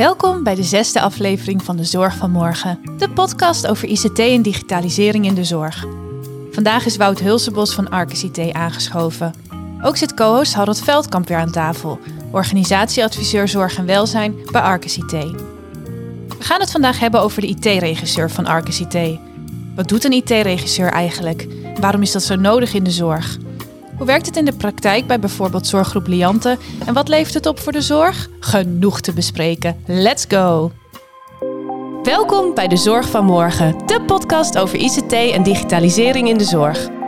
Welkom bij de zesde aflevering van De Zorg van Morgen, de podcast over ICT en digitalisering in de zorg. Vandaag is Wout Hulsebos van Arcus IT aangeschoven. Ook zit co-host Harold Veldkamp weer aan tafel, organisatieadviseur Zorg en Welzijn bij Arcus IT. We gaan het vandaag hebben over de IT-regisseur van Arcus IT. Wat doet een IT-regisseur eigenlijk? Waarom is dat zo nodig in de zorg? Hoe werkt het in de praktijk bij bijvoorbeeld zorggroep Liante? En wat levert het op voor de zorg? Genoeg te bespreken. Let's go! Welkom bij de Zorg van Morgen, de podcast over ICT en digitalisering in de zorg.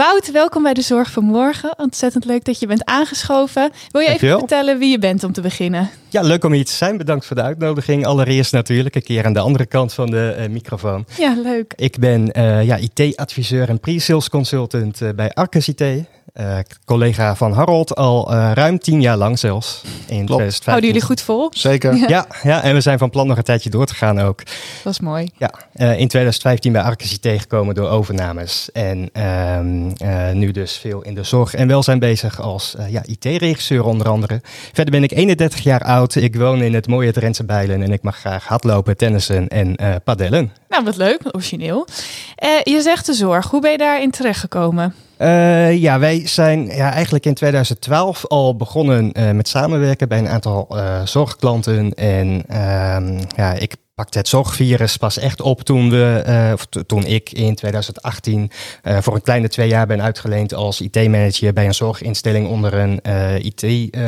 Wout, welkom bij de Zorg van Morgen. Ontzettend leuk dat je bent aangeschoven. Wil je even vertellen wie je bent om te beginnen? Ja, leuk om hier te zijn. Bedankt voor de uitnodiging. Allereerst natuurlijk een keer aan de andere kant van de eh, microfoon. Ja, leuk. Ik ben eh, ja, IT-adviseur en pre-sales consultant eh, bij Arcus IT. Eh, collega van Harold al eh, ruim tien jaar lang zelfs. In 2015. Houden jullie goed vol? Zeker. Ja, ja, en we zijn van plan nog een tijdje door te gaan ook. Dat is mooi. Ja, eh, in 2015 bij Arcus IT gekomen door overnames. En ehm, eh, nu dus veel in de zorg en welzijn bezig als eh, ja, IT-regisseur onder andere. Verder ben ik 31 jaar oud. Ik woon in het mooie Drentse Bijlen en ik mag graag hardlopen, tennissen en eh padellen. Nou, wat leuk, wat origineel. Eh, je zegt de zorg. Hoe ben je daarin terechtgekomen? Eh, ja, wij zijn ja, eigenlijk in 2012 al begonnen eh, met samenwerken bij een aantal eh, zorgklanten. En ehm, ja, ik pakte het zorgvirus pas echt op toen, we, eh, of to- toen ik in 2018 eh, voor een kleine twee jaar ben uitgeleend als IT-manager bij een zorginstelling onder een eh, IT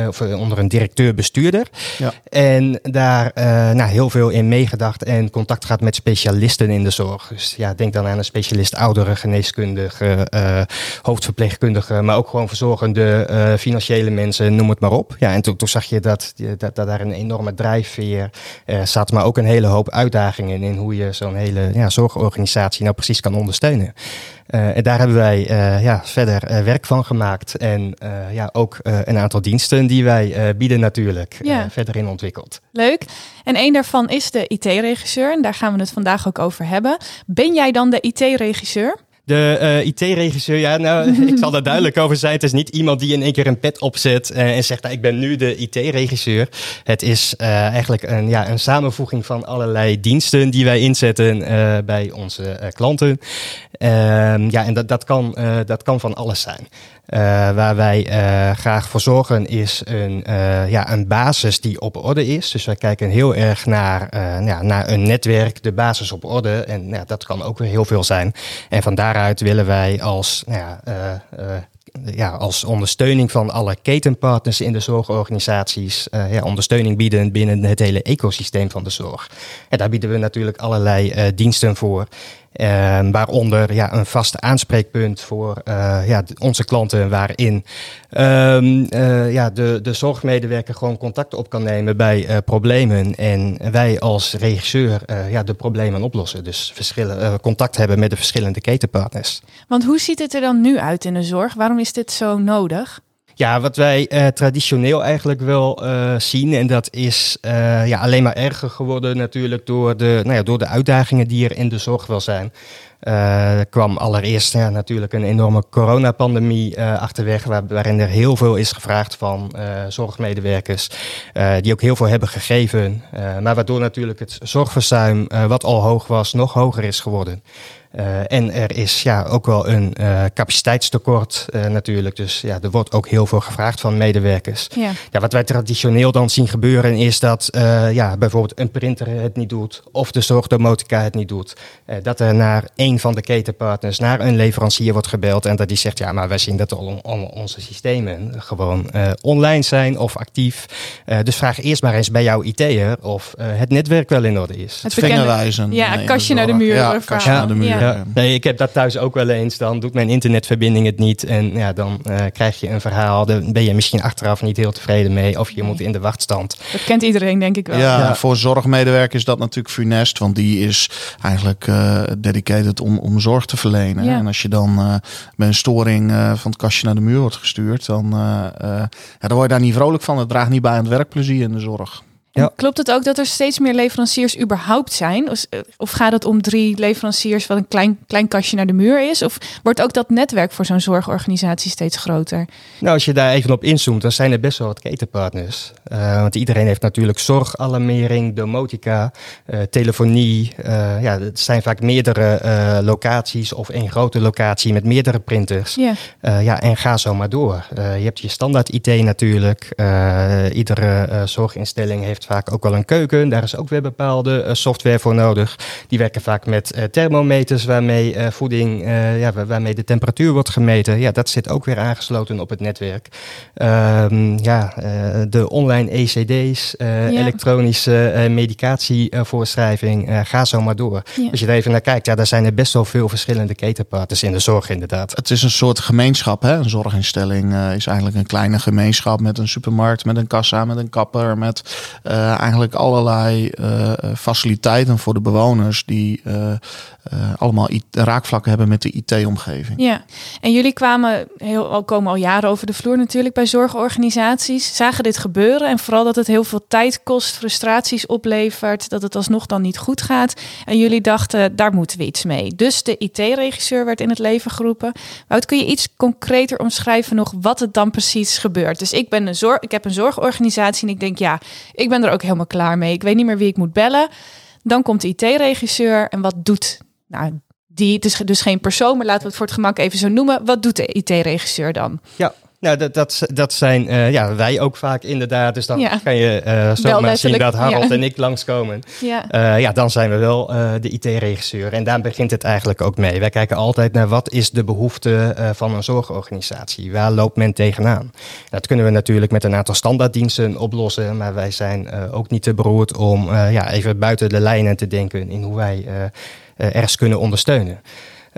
of onder een directeur-bestuurder. Ja. En daar nou, heel veel in meegedacht en contact gehad met specialisten in de zorg. Dus ja, denk dan aan een specialist ouderen, geneeskundige, hoofdverpleegkundige, maar ook gewoon verzorgende financiële mensen, noem het maar op. Ja, en toen, toen zag je dat, dat, dat daar een enorme drijfveer zat, maar ook een hele hoop uitdagingen in hoe je zo'n hele ja, zorgorganisatie nou precies kan ondersteunen. Eh, en daar hebben wij eh, ja, verder eh, werk van gemaakt. En ja, ook een aantal diensten die wij bieden natuurlijk Ja. verder in ontwikkeld. Leuk. En een daarvan is de IT-regisseur. En daar gaan we het vandaag ook over hebben. Ben jij dan de IT-regisseur? De eh, IT-regisseur, ja, nou, ik zal daar duidelijk over zijn. Het is niet iemand die in één keer een pet opzet eh, en zegt, nou, ik ben nu de IT-regisseur. Het is eh, eigenlijk een, ja, een samenvoeging van allerlei diensten die wij inzetten bij onze klanten. Ehm, ja, en dat, dat, kan, dat kan van alles zijn. Waar wij graag voor zorgen is een, ja, een basis die op orde is. Dus wij kijken heel erg naar, nou ja, naar een netwerk, de basis op orde. En ja, dat kan ook weer heel veel zijn. En van daaruit willen wij als, nou ja, eh, eh, ja, als ondersteuning van alle ketenpartners in de zorgorganisaties eh, ja, ondersteuning bieden binnen het hele ecosysteem van de zorg. En daar bieden we natuurlijk allerlei diensten voor. Eh, waaronder ja, een vast aanspreekpunt voor eh, ja, onze klanten, waarin ehm, eh, ja, de, de zorgmedewerker gewoon contact op kan nemen bij eh, problemen. En wij als regisseur ja, de problemen oplossen. Dus verschillen, contact hebben met de verschillende ketenpartners. Want hoe ziet het er dan nu uit in de zorg? Waarom is dit zo nodig? Ja, wat wij eh, traditioneel eigenlijk wel eh, zien, en dat is eh, ja, alleen maar erger geworden natuurlijk door de, nou ja, door de uitdagingen die er in de zorg wel zijn. Er kwam allereerst ja, natuurlijk een enorme coronapandemie achterweg, waar, waarin er heel veel is gevraagd van zorgmedewerkers, die ook heel veel hebben gegeven, maar waardoor natuurlijk het zorgverzuim, wat al hoog was, nog hoger is geworden. Eh, en er is ja, ook wel een eh, capaciteitstekort eh, natuurlijk. Dus ja, er wordt ook heel veel gevraagd van medewerkers. Ja. Ja, wat wij traditioneel dan zien gebeuren is dat eh, ja, bijvoorbeeld een printer het niet doet of de zorgdomotica het niet doet. Eh, dat er naar een van de ketenpartners, naar een leverancier wordt gebeld en dat die zegt, ja, maar wij zien dat al, al onze systemen gewoon eh, online zijn of actief. Eh, dus vraag eerst maar eens bij jouw IT'er of eh, het netwerk wel in orde is. Het Vingerwijzen. Ja, Nee, kastje naar de muur Ja, kastje naar de muur. Ja. Ja. Nee, ik heb dat thuis ook wel eens. Dan doet mijn internetverbinding het niet. En ja, dan eh, krijg je een verhaal. Daar ben je misschien achteraf niet heel tevreden mee. Of je Nee. moet in de wachtstand. Dat kent iedereen, denk ik wel. Ja, Ja. voor zorgmedewerkers is dat natuurlijk funest, want die is eigenlijk eh dedicated om, om zorg te verlenen. Ja. En als je dan eh bij een storing eh, van het kastje naar de muur wordt gestuurd, dan, ja, dan word je daar niet vrolijk van. Het draagt niet bij aan het werkplezier in de zorg. Ja. Klopt het ook dat er steeds meer leveranciers überhaupt zijn? Of, of gaat het om drie leveranciers wat een klein, klein kastje naar de muur is? Of wordt ook dat netwerk voor zo'n zorgorganisatie steeds groter? Nou, als je daar even op inzoomt, dan zijn er best wel wat ketenpartners. Uh, want iedereen heeft natuurlijk zorgalarmering, domotica, uh, telefonie. Uh, ja, het zijn vaak meerdere locaties of één grote locatie met meerdere printers. Yeah. ja, en ga zo maar door. je hebt je standaard IT natuurlijk. iedere zorginstelling heeft vaak ook wel een keuken. Daar is ook weer bepaalde software voor nodig. Die werken vaak met thermometers waarmee voeding, ja, waarmee de temperatuur wordt gemeten. Ja, dat zit ook weer aangesloten op het netwerk. Um, ja, de online ECD's, ja. elektronische medicatievoorschrijving, ga zo maar door. Als je er even naar kijkt, ja, daar zijn er best wel veel verschillende ketenpartners in de zorg inderdaad. Het is een soort gemeenschap, hè? Een zorginstelling is eigenlijk een kleine gemeenschap met een supermarkt, met een kassa, met een kapper, met uh, eigenlijk allerlei uh, faciliteiten voor de bewoners die uh, allemaal raakvlakken hebben met de IT-omgeving. Ja, en jullie kwamen heel, komen al jaren over de vloer natuurlijk bij zorgorganisaties, zagen dit gebeuren en vooral dat het heel veel tijd kost, frustraties oplevert, dat het alsnog dan niet goed gaat. En jullie dachten, daar moeten we iets mee. Dus de IT-regisseur werd in het leven geroepen. Wout, kun je iets concreter omschrijven nog wat het dan precies gebeurt? Dus ik ben een zorg, ik heb een zorgorganisatie en ik denk, ja, ik ben er ook helemaal klaar mee. Ik weet niet meer wie ik moet bellen. Dan komt de IT-regisseur en wat doet nou, die? Het is dus geen persoon, maar laten we het voor het gemak even zo noemen. Wat doet de IT-regisseur dan? Ja, nou, dat, dat, dat zijn uh, ja, wij ook vaak inderdaad. Dus dan ja. kan je uh, zomaar zien dat Harold en ik langskomen. Ja. Uh, ja, dan zijn we wel de IT-regisseur. En daar begint het eigenlijk ook mee. Wij kijken altijd naar wat is de behoefte van een zorgorganisatie. Waar loopt men tegenaan? Dat kunnen we natuurlijk met een aantal standaarddiensten oplossen. Maar wij zijn ook niet te beroerd om ja, even buiten de lijnen te denken in hoe wij ergens kunnen ondersteunen.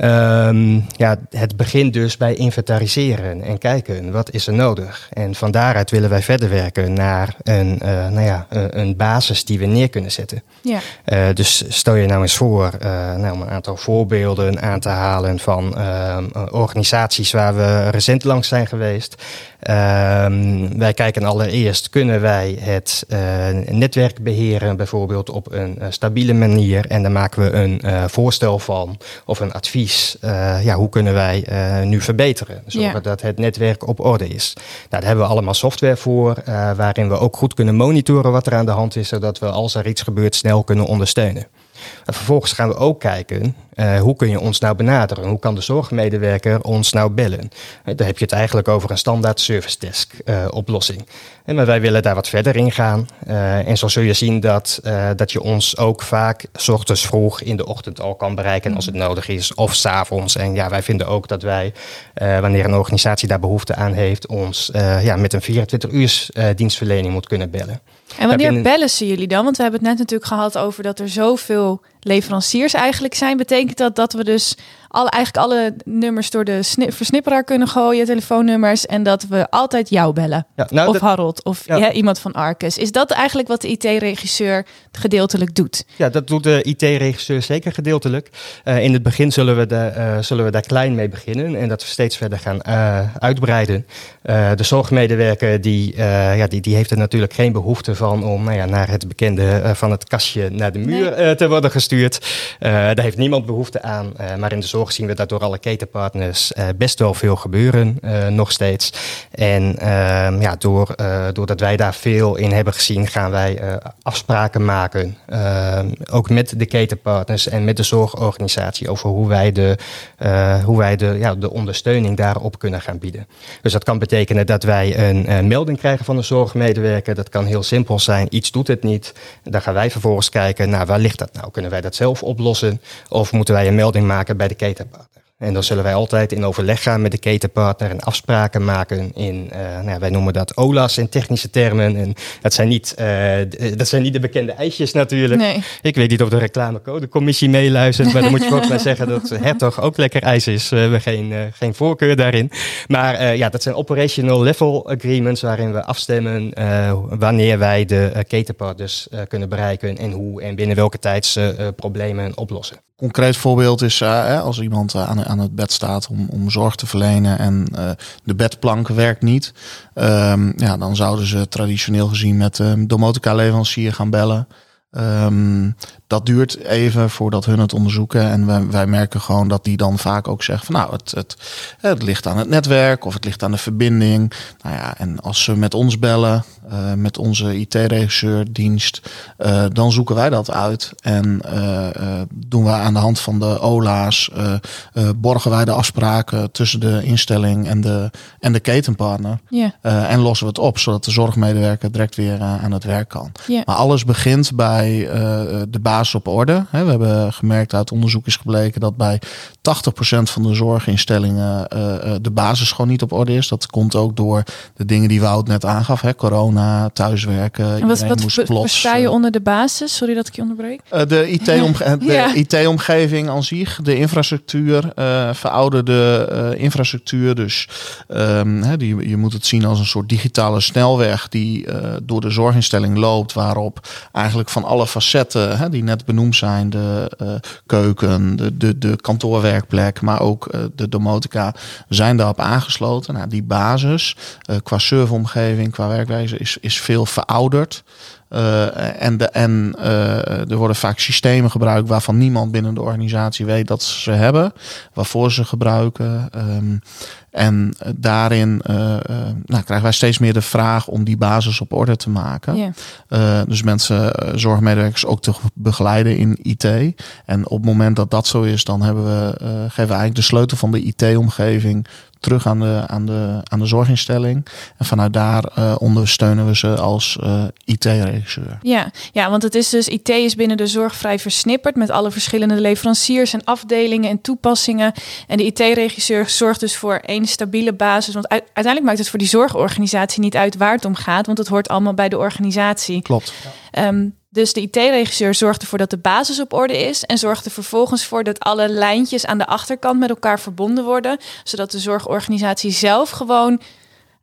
Um, ja, het begint dus bij inventariseren en kijken wat is er nodig. En van daaruit willen wij verder werken naar een, uh, nou ja, een basis die we neer kunnen zetten. Ja. Uh, dus stel je nou eens voor, uh, nou, om een aantal voorbeelden aan te halen van ehm, organisaties waar we recent langs zijn geweest. Um, wij kijken allereerst, kunnen wij het netwerk beheren, bijvoorbeeld op een stabiele manier. En dan maken we een voorstel van of een advies uh, ja, hoe kunnen wij uh, nu verbeteren? Zorgen dat het netwerk op orde is. Nou, daar hebben we allemaal software voor, uh, waarin we ook goed kunnen monitoren wat er aan de hand is, zodat we als er iets gebeurt snel kunnen ondersteunen. En vervolgens gaan we ook kijken, uh, hoe kun je ons nou benaderen? Hoe kan de zorgmedewerker ons nou bellen? Uh, daar heb je het eigenlijk over een standaard service desk uh, oplossing. En maar wij willen daar wat verder in gaan. en zo zul je zien dat, dat je ons ook vaak s ochtends vroeg in de ochtend al kan bereiken als het nodig is. Of s'avonds. En ja, wij vinden ook dat wij, wanneer een organisatie daar behoefte aan heeft, ons ja, met een 24 uur dienstverlening moet kunnen bellen. En wanneer bellen ze jullie dan? Want we hebben het net natuurlijk gehad over dat er zoveel leveranciers eigenlijk zijn. Betekent dat dat we dus alle, eigenlijk alle nummers door de versnipperaar kunnen gooien, telefoonnummers, en dat we altijd jou bellen? Ja, nou, of Harold, of ja. iemand van Arcus. Is dat eigenlijk wat de IT-regisseur gedeeltelijk doet? Ja, dat doet de IT-regisseur zeker gedeeltelijk. Uh, in het begin zullen we, de, uh, zullen we daar klein mee beginnen en dat we steeds verder gaan uh, uitbreiden. de zorgmedewerker die, ja, die, die heeft er natuurlijk geen behoefte van om nou ja, naar het bekende van het kastje naar de muur nee. te worden gestuurd. Uh, daar heeft niemand behoefte aan. Uh, maar in de zorg zien we dat door alle ketenpartners uh, best wel veel gebeuren, nog steeds. En ehm, ja, door, doordat wij daar veel in hebben gezien, gaan wij afspraken maken. Ehm, ook met de ketenpartners en met de zorgorganisatie over hoe wij de, hoe wij de, ja, de ondersteuning daarop kunnen gaan bieden. Dus dat kan betekenen dat wij een melding krijgen van een zorgmedewerker. Dat kan heel simpel zijn. Iets doet het niet. Dan gaan wij vervolgens kijken, nou, waar ligt dat nou? Kunnen wij dat zelf oplossen? Of moeten wij een melding maken bij de ketenpartner? En dan zullen wij altijd in overleg gaan met de ketenpartner en afspraken maken in, uh, nou, wij noemen dat OLA's in technische termen. En dat zijn niet, uh, dat zijn niet de bekende ijsjes natuurlijk. Nee. Ik weet niet of de reclamecodecommissie meeluistert, maar dan moet je ook maar zeggen dat Hertog ook lekker ijs is. We hebben geen, uh, geen voorkeur daarin. Maar ja, dat zijn operational level agreements waarin we afstemmen wanneer wij de ketenpartners kunnen bereiken en hoe en binnen welke tijd ze problemen oplossen. Concreet voorbeeld is uh, als iemand aan, aan het bed staat om, om zorg te verlenen en uh, de bedplank werkt niet. Um, ja, dan zouden ze traditioneel gezien met de domotica-leverancier gaan bellen. Um, dat duurt even voordat hun het onderzoeken. En wij, wij, merken gewoon dat die dan vaak ook zeggen van nou, het, het, het ligt aan het netwerk of het ligt aan de verbinding. Nou ja, en als ze met ons bellen, uh, met onze IT-regisseur dienst, uh, dan zoeken wij dat uit. En uh, doen wij aan de hand van de OLA's, borgen wij de afspraken tussen de instelling en de, en de ketenpartner. Yeah. en lossen we het op, zodat de zorgmedewerker direct weer aan het werk kan. Yeah. Maar alles begint bij de basis op orde. We hebben gemerkt uit onderzoek is gebleken dat bij 80% van de zorginstellingen uh, de basis gewoon niet op orde is. Dat komt ook door de dingen die Wout net aangaf. Hè? Corona, thuiswerken. En wat, wat moest plots, versta je onder de basis? Sorry dat ik je onderbreek. Uh, de IT-omgeving. IT aan zich, de infrastructuur, verouderde infrastructuur. Dus um, hè, die, je moet het zien als een soort digitale snelweg die door de zorginstelling loopt. Waarop eigenlijk van alle facetten hè, die net benoemd zijn, de uh, keuken, de, de, de kantoorwerkplek, maar ook uh, de domotica, zijn daarop aangesloten. Nou, die basis uh, qua serveromgeving, qua werkwijze is, is veel verouderd. En de, en er worden vaak systemen gebruikt waarvan niemand binnen de organisatie weet dat ze ze hebben, waarvoor ze gebruiken. Um, en daarin uh, nou, krijgen wij steeds meer de vraag om die basis op orde te maken. Yeah. dus mensen, zorgmedewerkers ook te begeleiden in IT. En op het moment dat dat zo is, dan hebben we, geven we eigenlijk de sleutel van de IT-omgeving terug aan de, aan, de, aan de zorginstelling. En vanuit daar uh, ondersteunen we ze als uh, IT-regisseur. Ja, ja, want het is dus IT is binnen de zorg vrij versnipperd met alle verschillende leveranciers en afdelingen en toepassingen. En de IT-regisseur zorgt dus voor één stabiele basis. Want uiteindelijk maakt het voor die zorgorganisatie niet uit waar het om gaat, want het hoort allemaal bij de organisatie. Klopt. Um, dus de IT-regisseur zorgt ervoor dat de basis op orde is en zorgt er vervolgens voor dat alle lijntjes aan de achterkant met elkaar verbonden worden, zodat de zorgorganisatie zelf gewoon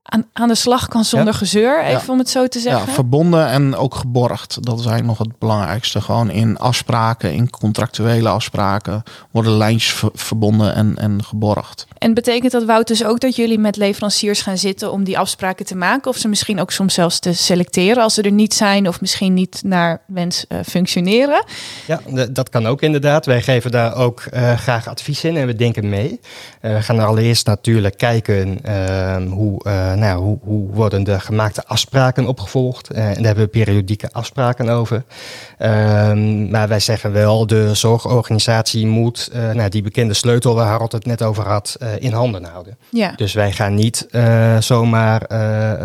aan, aan de slag kan zonder Ja. gezeur, even Ja. om het zo te zeggen. Ja, verbonden en ook geborgd. Dat is eigenlijk nog het belangrijkste. Gewoon in afspraken, in contractuele afspraken, worden lijntjes ver- verbonden en, en geborgd. En betekent dat, Wout, dus ook dat jullie met leveranciers gaan zitten om die afspraken te maken? Of ze misschien ook soms zelfs te selecteren als ze er niet zijn of misschien niet naar wens eh, functioneren? Ja, dat kan ook inderdaad. Wij geven daar ook eh, graag advies in en we denken mee. Eh, we gaan allereerst natuurlijk kijken ehm, hoe, eh, nou, hoe, hoe worden de gemaakte afspraken opgevolgd. Eh, en daar hebben we periodieke afspraken over. Ehm, maar wij zeggen wel, de zorgorganisatie moet eh, nou, die bekende sleutel waar Harold het net over had, in handen houden. Ja. Dus wij gaan niet zomaar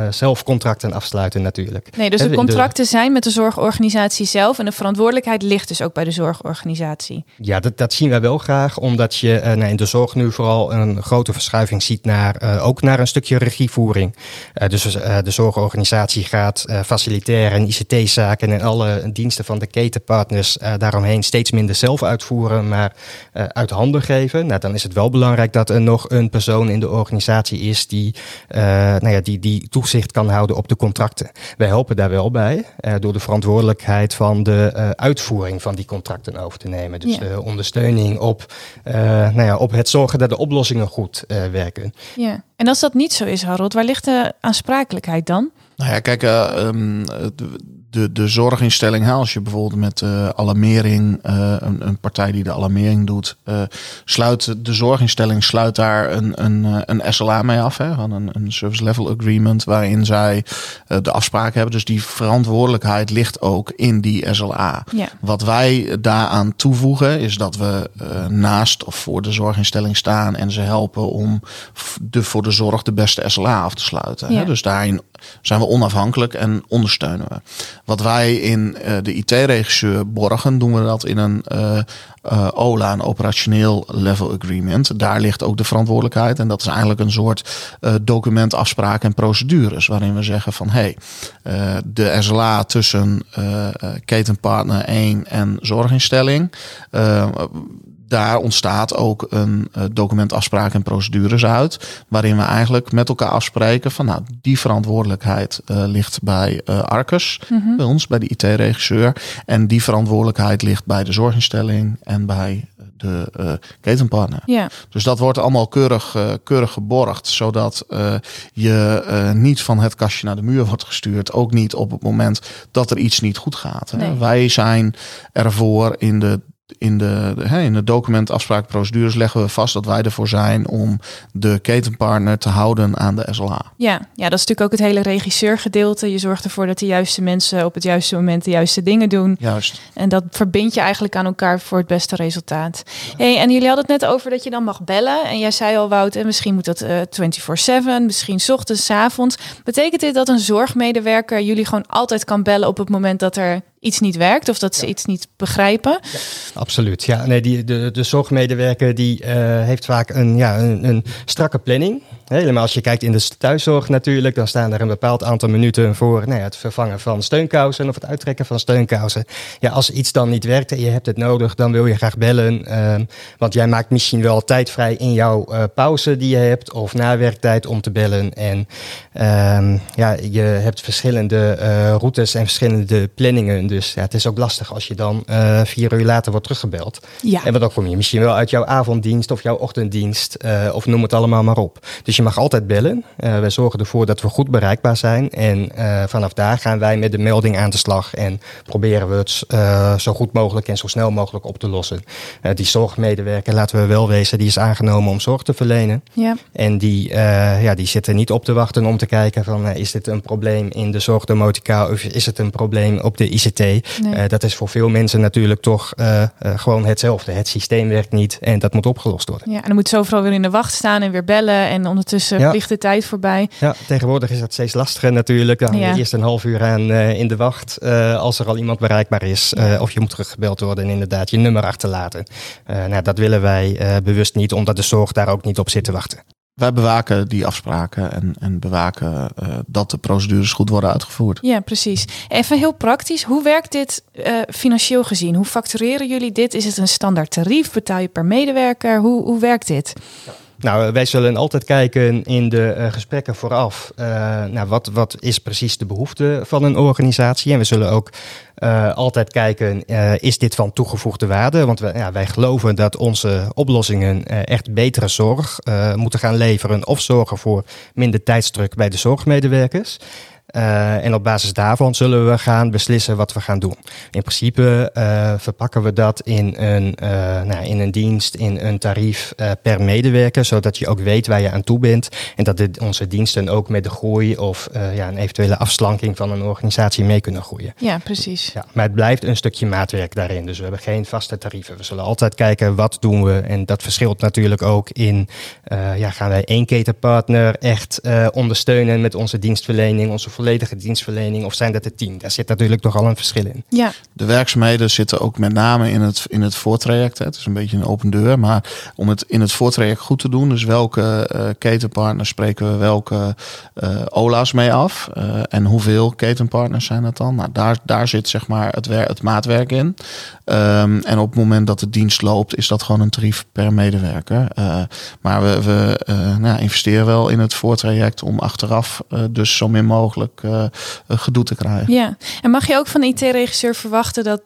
zelf contracten afsluiten natuurlijk. Nee, dus de contracten zijn met de zorgorganisatie zelf en de verantwoordelijkheid ligt dus ook bij de zorgorganisatie. Ja, dat, dat zien wij wel graag, omdat je nou, in de zorg nu vooral een grote verschuiving ziet naar ook naar een stukje regievoering. Eh, dus eh, de zorgorganisatie gaat eh, facilitair en ICT-zaken en alle diensten van de ketenpartners daaromheen steeds minder zelf uitvoeren, maar uit handen geven. Nou, dan is het wel belangrijk dat er nog een persoon in de organisatie is die, nou ja, die, die toezicht kan houden op de contracten. Wij helpen daar wel bij door de verantwoordelijkheid van de uitvoering van die contracten over te nemen. Dus Ja. de ondersteuning op, nou ja, op het zorgen dat de oplossingen goed werken. Ja. En als dat niet zo is, Harold, waar ligt de aansprakelijkheid dan? Nou ja, kijk, eh, ehm, de, de, zorginstelling, hè, als je bijvoorbeeld met eh, alarmering, eh, een, een partij die de alarmering doet, eh, sluit de zorginstelling sluit daar een, een, een SLA mee af, hè, van een, een service level agreement, waarin zij de afspraken hebben. Dus die verantwoordelijkheid ligt ook in die SLA. Ja. Wat wij daaraan toevoegen is dat we naast of voor de zorginstelling staan en ze helpen om de, voor de zorg de beste SLA af te sluiten. Ja. Hè? Dus daarin zijn we onafhankelijk en ondersteunen we. Wat wij in eh, de IT-regisseur borgen, doen we dat in een eh, OLA, een operationeel level agreement. Daar ligt ook de verantwoordelijkheid. En dat is eigenlijk een soort document, afspraken en procedures. Waarin we zeggen van hé, hey, de SLA tussen ketenpartner 1 en zorginstelling. Daar ontstaat ook een eh, document afspraken en procedures uit. Waarin we eigenlijk met elkaar afspreken van nou, die verantwoordelijkheid eh, ligt bij eh Arcus, bij ons, bij de IT-regisseur. En die verantwoordelijkheid ligt bij de zorginstelling en bij de uh, ketenpartner. Ja. Dus dat wordt allemaal keurig, uh, keurig geborgd, zodat uh, je niet van het kastje naar de muur wordt gestuurd. Ook niet op het moment dat er iets niet goed gaat. Hè. Nee. Wij zijn ervoor in de in de, de, in de document afspraakprocedures leggen we vast dat wij ervoor zijn om de ketenpartner te houden aan de SLA. Ja, ja, dat is natuurlijk ook het hele regisseurgedeelte. Je zorgt ervoor dat de juiste mensen op het juiste moment de juiste dingen doen. Juist. En dat verbind je eigenlijk aan elkaar voor het beste resultaat. Hey, en jullie hadden het net over dat je dan mag bellen. En jij zei al, Wout, en misschien moet dat uh, 24-7, misschien 's ochtends, 's avonds. Betekent dit dat een zorgmedewerker jullie gewoon altijd kan bellen op het moment dat er iets niet werkt of dat ze iets niet begrijpen. Ja, absoluut. Ja, nee, die, de, de zorgmedewerker die uh, heeft vaak een, ja, een, een strakke planning. Helemaal als je kijkt in de thuiszorg natuurlijk, dan staan er een bepaald aantal minuten voor nou ja, het vervangen van steunkousen of het uittrekken van steunkousen. Ja, als iets dan niet werkt en je hebt het nodig, dan wil je graag bellen. Uh, want jij maakt misschien wel tijd vrij in jouw uh, pauze die je hebt of na werktijd om te bellen. En uh, ja, je hebt verschillende eh, routes en verschillende planningen. Dus ja, het is ook lastig als je dan uh, vier uur later wordt teruggebeld. Ja. En dan kom je misschien wel uit jouw avonddienst of jouw ochtenddienst of noem het allemaal maar op. Dus je mag altijd bellen. Uh, wij zorgen ervoor dat we goed bereikbaar zijn. En vanaf daar gaan wij met de melding aan de slag en proberen we het zo goed mogelijk en zo snel mogelijk op te lossen. die zorgmedewerker, laten we wel wezen, die is aangenomen om zorg te verlenen. Ja. En die, ja, die zitten niet op te wachten om te kijken van is dit een probleem in de zorgdomotica of is het een probleem op de ICT. Nee. Dat is voor veel mensen natuurlijk toch gewoon hetzelfde. Het systeem werkt niet en dat moet opgelost worden. Ja, en dan moet ze overal weer in de wacht staan en weer bellen. En ondertussen ja. vliegt de tijd voorbij. Ja, tegenwoordig is dat steeds lastiger natuurlijk. Dan ja. eerst een half uur aan in de wacht als er al iemand bereikbaar is. Ja. of je moet teruggebeld worden en inderdaad je nummer achterlaten. nou, dat willen wij bewust niet, omdat de zorg daar ook niet op zit te wachten. Wij bewaken die afspraken en, en bewaken uh, dat de procedures goed worden uitgevoerd. Ja, precies. Even heel praktisch, hoe werkt dit uh, financieel gezien? Hoe factureren jullie dit? Is het een standaard tarief? Betaal je per medewerker? Hoe, hoe werkt dit? Ja. Nou, wij zullen altijd kijken in de uh, gesprekken vooraf. Uh, nou, wat, wat is precies de behoefte van een organisatie? En we zullen ook altijd kijken, is dit van toegevoegde waarde? Want ja, wij geloven dat onze oplossingen echt betere zorg moeten gaan leveren. Of zorgen voor minder tijdsdruk bij de zorgmedewerkers. Uh, en op basis daarvan zullen we gaan beslissen wat we gaan doen. In principe uh, verpakken we dat in een, uh, nou, in een dienst, in een tarief per medewerker, zodat je ook weet waar je aan toe bent. En dat dit, onze diensten ook met de groei of ja, een eventuele afslanking van een organisatie mee kunnen groeien. Ja, precies. Ja, maar het blijft een stukje maatwerk daarin. Dus we hebben geen vaste tarieven. We zullen altijd kijken wat doen we. En dat verschilt natuurlijk ook in, ja, gaan wij één ketenpartner echt ondersteunen met onze dienstverlening, onze volledige dienstverlening of zijn dat er tien? Daar zit natuurlijk toch al een verschil in. Ja. De werkzaamheden zitten ook met name in het, in het voortraject. Hè. Het is een beetje een open deur, maar om het in het voortraject goed te doen, dus welke uh, ketenpartners spreken we welke uh, OLA's mee af uh, en hoeveel ketenpartners zijn dat dan? Nou, daar, daar zit zeg maar het, wer het maatwerk in. Um, en op het moment dat de dienst loopt, is dat gewoon een tarief per medewerker. maar we, we nou, investeren wel in het voortraject om achteraf dus zo min mogelijk uh, gedoe te krijgen. Ja, en mag je ook van IT-regisseur verwachten dat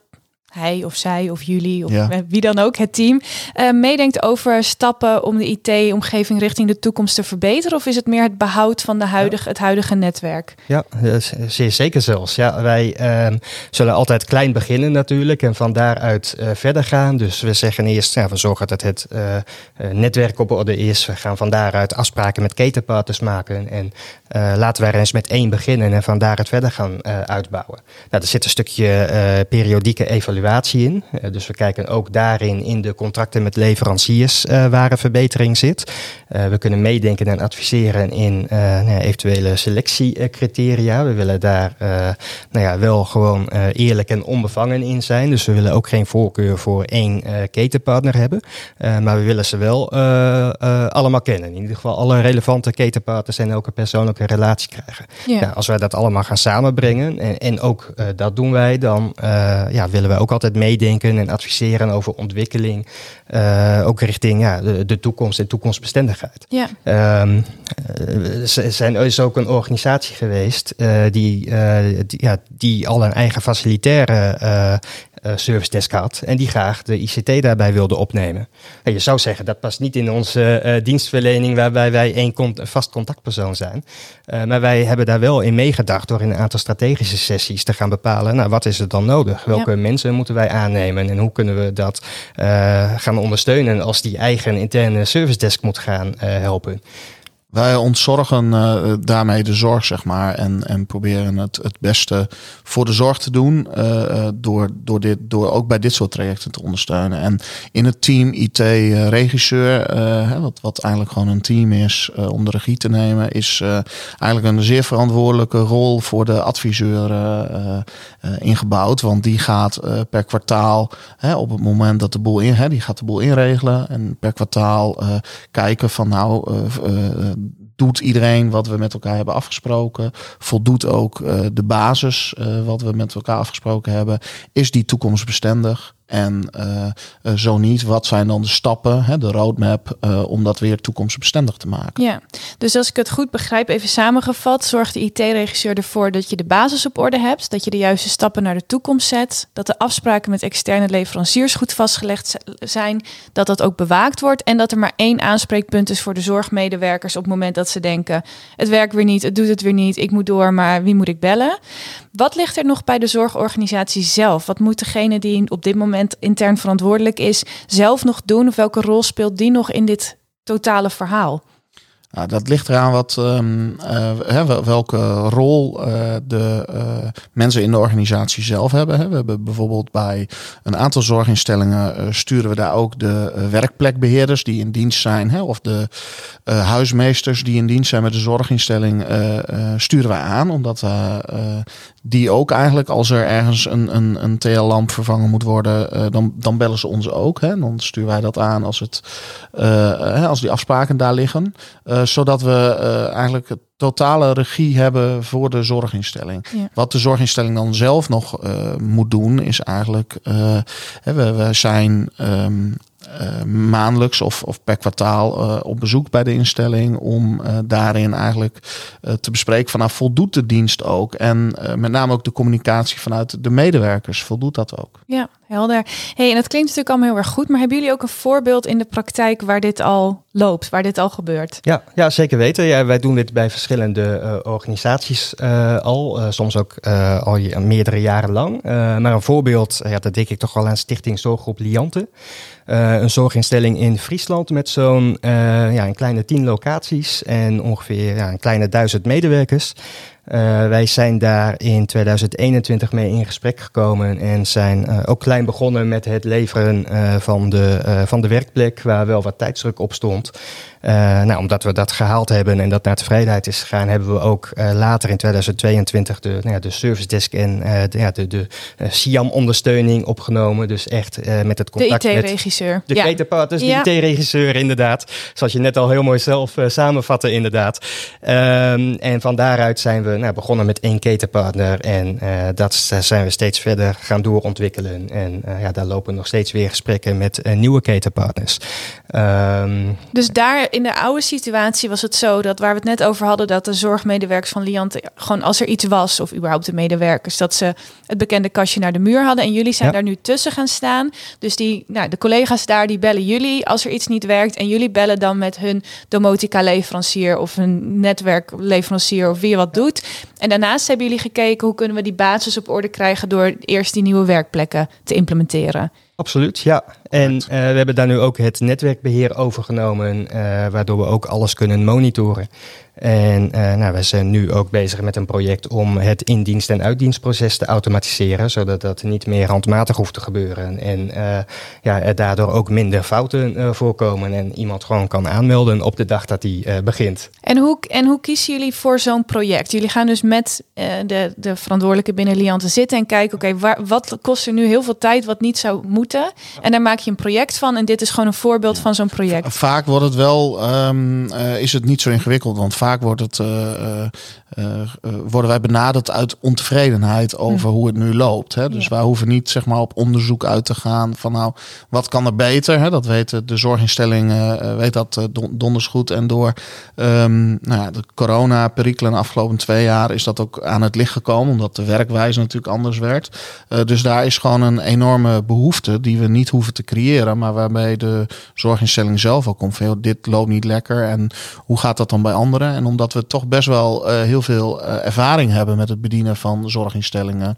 hij of zij of jullie of Ja. wie dan ook, het team, eh, meedenkt over stappen om de IT-omgeving richting de toekomst te verbeteren? Of is het meer het behoud van de huidige, het huidige netwerk? Ja, eh, zeer zeker zelfs. Ja, wij ehm, zullen altijd klein beginnen natuurlijk en van daaruit eh, verder gaan. Dus we zeggen eerst, ja, we zorgen dat het eh, eh, netwerk op orde is. We gaan van daaruit afspraken met ketenpartners maken. En eh, laten wij er eens met één beginnen en van daaruit verder gaan eh, uitbouwen. Nou, er zit een stukje eh, periodieke evaluatie in. Eh, dus we kijken ook daarin in de contracten met leveranciers eh, waar een verbetering zit. Eh, we kunnen meedenken en adviseren in nou ja, eventuele selectiecriteria. We willen daar nou ja, wel gewoon eerlijk en onbevangen in zijn. Dus we willen ook geen voorkeur voor één ketenpartner hebben. Maar we willen ze wel allemaal kennen. In ieder geval alle relevante ketenpartners en ook een persoonlijke relatie krijgen. Ja. Als wij dat allemaal gaan samenbrengen, en, en ook dat doen wij, dan ja, willen wij ook altijd meedenken en adviseren over ontwikkeling. eh, ook richting ja, de, de toekomst en toekomstbestendigheid. Ja, Ehm, eh, er zijn, er is ook een organisatie geweest eh, die, eh, die, ja, die al een eigen facilitaire eh, uh, service desk had en die graag de ICT daarbij wilde opnemen. En je zou zeggen dat past niet in onze uh, dienstverlening waarbij wij één vast contactpersoon zijn. Uh, maar wij hebben daar wel in meegedacht door in een aantal strategische sessies te gaan bepalen, nou wat is er dan nodig? Welke mensen moeten wij aannemen en hoe kunnen we dat gaan ondersteunen als die eigen interne service desk moet gaan helpen? Wij ontzorgen uh, daarmee de zorg, zeg maar. En, en proberen het, het beste voor de zorg te doen. Uh, door, door, dit, door ook bij dit soort trajecten te ondersteunen. En in het team IT-regisseur, wat, wat eigenlijk gewoon een team is om de regie te nemen, is eigenlijk een zeer verantwoordelijke rol voor de adviseur ingebouwd. Want die gaat per kwartaal, op het moment dat de boel in, die gaat de boel inregelen. En per kwartaal kijken van nou doet iedereen wat we met elkaar hebben afgesproken? Voldoet ook uh, de basis uh, wat we met elkaar afgesproken hebben? Is die toekomstbestendig? En uh, zo niet, wat zijn dan de stappen, hè, de roadmap, uh, om dat weer toekomstbestendig te maken? Ja, dus als ik het goed begrijp, even samengevat, zorgt de IT-regisseur ervoor dat je de basis op orde hebt, dat je de juiste stappen naar de toekomst zet, dat de afspraken met externe leveranciers goed vastgelegd zijn, dat dat ook bewaakt wordt en dat er maar één aanspreekpunt is voor de zorgmedewerkers op het moment dat ze denken: het werkt weer niet, het doet het weer niet, ik moet door, maar wie moet ik bellen? Wat ligt er nog bij de zorgorganisatie zelf? Wat moet degene die op dit moment intern verantwoordelijk is, zelf nog doen? Of welke rol speelt die nog in dit totale verhaal? Nou, dat ligt eraan wat, um, uh, welke rol uh, de uh, mensen in de organisatie zelf hebben. Hè. We hebben bijvoorbeeld bij een aantal zorginstellingen sturen we daar ook de werkplekbeheerders die in dienst zijn, hè, of de huismeesters die in dienst zijn met de zorginstelling, sturen we aan, omdat die ook eigenlijk, als er ergens een, een, een TL-lamp vervangen moet worden, dan, dan bellen ze ons ook. Hè. Dan sturen wij dat aan als, het, als die afspraken daar liggen. Uh, zodat we uh, eigenlijk het totale regie hebben voor de zorginstelling. Ja. Wat de zorginstelling dan zelf nog uh, moet doen, is eigenlijk. we, we zijn um, uh, maandelijks of, of per kwartaal uh, op bezoek bij de instelling om uh, daarin eigenlijk te bespreken van nou voldoet de dienst ook en met name ook de communicatie vanuit de medewerkers voldoet dat ook. Ja, helder. Hey, en dat klinkt natuurlijk allemaal heel erg goed, maar hebben jullie ook een voorbeeld in de praktijk waar dit al loopt, waar dit al gebeurt? Ja, ja zeker weten. Ja, wij doen dit bij verschillende organisaties al, soms ook al meerdere jaren lang. maar een voorbeeld, ja, dat denk ik toch wel aan Stichting Zorggroep Liante. Uh, een zorginstelling in Friesland met zo'n uh, ja, een kleine tien locaties en ongeveer ja, een kleine duizend medewerkers. Uh, wij zijn daar in 2021 mee in gesprek gekomen en zijn ook klein begonnen met het leveren van, de, van de werkplek, waar wel wat tijdsdruk op stond. Nou, omdat we dat gehaald hebben en dat naar tevredenheid is gegaan, hebben we ook later in 2022 de, nou ja, de service desk en de, ja, de, de SIAM-ondersteuning opgenomen. Dus echt met het contact de IT-regisseur. De ja. ketenpartners, ja. de IT-regisseur inderdaad. Zoals je net al heel mooi zelf samenvatte inderdaad. Um, en van daaruit zijn we nou, begonnen met één ketenpartner en uh, dat zijn we steeds verder gaan doorontwikkelen. En uh, ja, daar lopen nog steeds weer gesprekken met uh, nieuwe ketenpartners. Um, dus daar in de oude situatie was het zo dat waar we het net over hadden, dat de zorgmedewerkers van Liante gewoon als er iets was, of überhaupt de medewerkers, dat ze het bekende kastje naar de muur hadden. En jullie zijn ja. daar nu tussen gaan staan. Dus die, nou, de collega's daar die bellen jullie als er iets niet werkt. En jullie bellen dan met hun domotica leverancier of een netwerkleverancier of wie wat doet. En daarnaast hebben jullie gekeken hoe kunnen we die basis op orde krijgen door eerst die nieuwe werkplekken te implementeren. Absoluut, ja. En uh, we hebben daar nu ook het netwerkbeheer overgenomen, uh, waardoor we ook alles kunnen monitoren. En uh, nou, we zijn nu ook bezig met een project om het indienst- en uitdienstproces te automatiseren, zodat dat niet meer handmatig hoeft te gebeuren. En uh, ja, er daardoor ook minder fouten uh, voorkomen en iemand gewoon kan aanmelden op de dag dat hij begint. En hoe, en hoe kiezen jullie voor zo'n project? Jullie gaan dus met de, de verantwoordelijke binnen Liante zitten en kijken, oké, okay, wat kost er nu heel veel tijd wat niet zou moeten? En daar maak je een project van en dit is gewoon een voorbeeld van zo'n project. Vaak wordt het wel, um, is het niet zo ingewikkeld, want vaak wordt het uh, worden wij benaderd uit ontevredenheid over hm. hoe het nu loopt. Hè? Dus wij hoeven niet zeg maar, op onderzoek uit te gaan van nou, wat kan er beter? Hè? Dat weten de zorginstellingen, weet dat donders goed. En door um, nou ja, de corona-perikelen de afgelopen twee jaar is dat ook aan het licht gekomen, omdat de werkwijze natuurlijk anders werd. dus daar is gewoon een enorme behoefte die we niet hoeven te creëren, maar waarbij de zorginstelling zelf ook komt van dit loopt niet lekker en hoe gaat dat dan bij anderen? En omdat we toch best wel uh, heel veel uh, ervaring hebben met het bedienen van zorginstellingen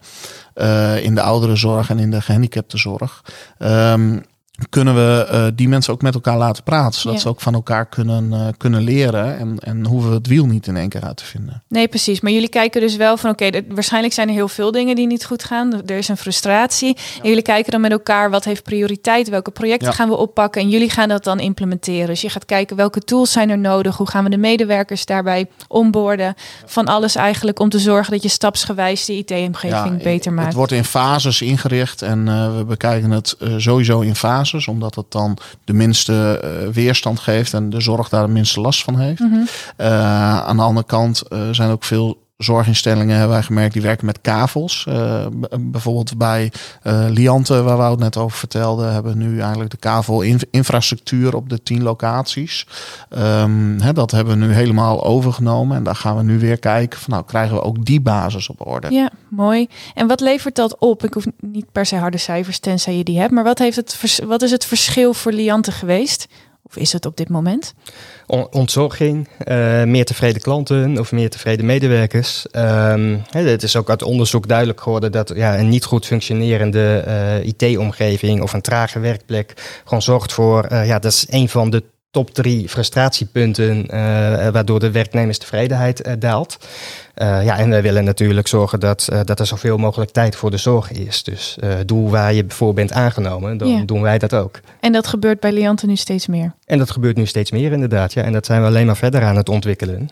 uh, in de ouderenzorg en in de gehandicaptenzorg. Um, kunnen we uh, die mensen ook met elkaar laten praten. Zodat ze ook van elkaar kunnen, uh, kunnen leren. En, en hoeven we het wiel niet in één keer uit te vinden. Nee, precies. Maar jullie kijken dus wel van oké, okay, waarschijnlijk zijn er heel veel dingen die niet goed gaan. Er is een frustratie. En jullie kijken dan met elkaar wat heeft prioriteit, welke projecten gaan we oppakken. En jullie gaan dat dan implementeren. Dus je gaat kijken welke tools zijn er nodig. Hoe gaan we de medewerkers daarbij onboorden. Van alles eigenlijk om te zorgen dat je stapsgewijs de IT-omgeving beter maakt. Het wordt in fases ingericht en uh, we bekijken het sowieso in fases omdat het dan de minste uh, weerstand geeft en de zorg daar de minste last van heeft. Mm aan de andere kant uh, zijn ook veel zorginstellingen hebben wij gemerkt, die werken met kavels. Uh, bijvoorbeeld bij uh, Liante, waar het net over vertelden, hebben nu eigenlijk de kavel-infrastructuur op de tien locaties. Um, hè, dat hebben we nu helemaal overgenomen. En daar gaan we nu weer kijken van nou, krijgen we ook die basis op orde. Ja, mooi. En wat levert dat op? Ik hoef niet per se harde cijfers, tenzij je die hebt. Maar wat, heeft het, wat is het verschil voor Liante geweest? Of is het op dit moment? ontzorging, uh, meer tevreden klanten of meer tevreden medewerkers. Um, het is ook uit onderzoek duidelijk geworden dat ja, een niet goed functionerende uh, IT-omgeving of een trage werkplek gewoon zorgt voor, uh, ja, dat is een van de top drie frustratiepunten waardoor de werknemerstevredenheid daalt. Uh, ja, en we willen natuurlijk zorgen dat, dat er zoveel mogelijk tijd voor de zorg is. Dus doe waar je voor bent aangenomen, dan doen wij dat ook. En dat gebeurt bij Liante nu steeds meer? En dat gebeurt nu steeds meer inderdaad, ja. En dat zijn we alleen maar verder aan het ontwikkelen.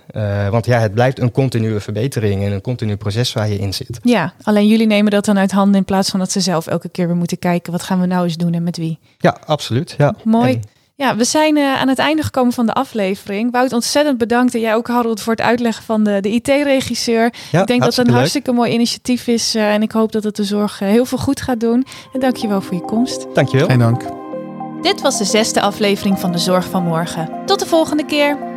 want ja, het blijft een continue verbetering en een continu proces waar je in zit. Ja, alleen jullie nemen dat dan uit handen in plaats van dat ze zelf elke keer weer moeten kijken... wat gaan we nou eens doen en met wie? Ja, absoluut. Ja. Mooi. Ja, we zijn uh, aan het einde gekomen van de aflevering. Wout, ontzettend bedankt. En jij ook, Harold, voor het uitleggen van de, de IT-regisseur. Ja, ik denk dat het een hartstikke mooi initiatief is. Uh, en ik hoop dat het de zorg uh, heel veel goed gaat doen. En dankjewel voor je komst. Dankjewel. Geen dank. Dit was de zesde aflevering van De Zorg van Morgen. Tot de volgende keer.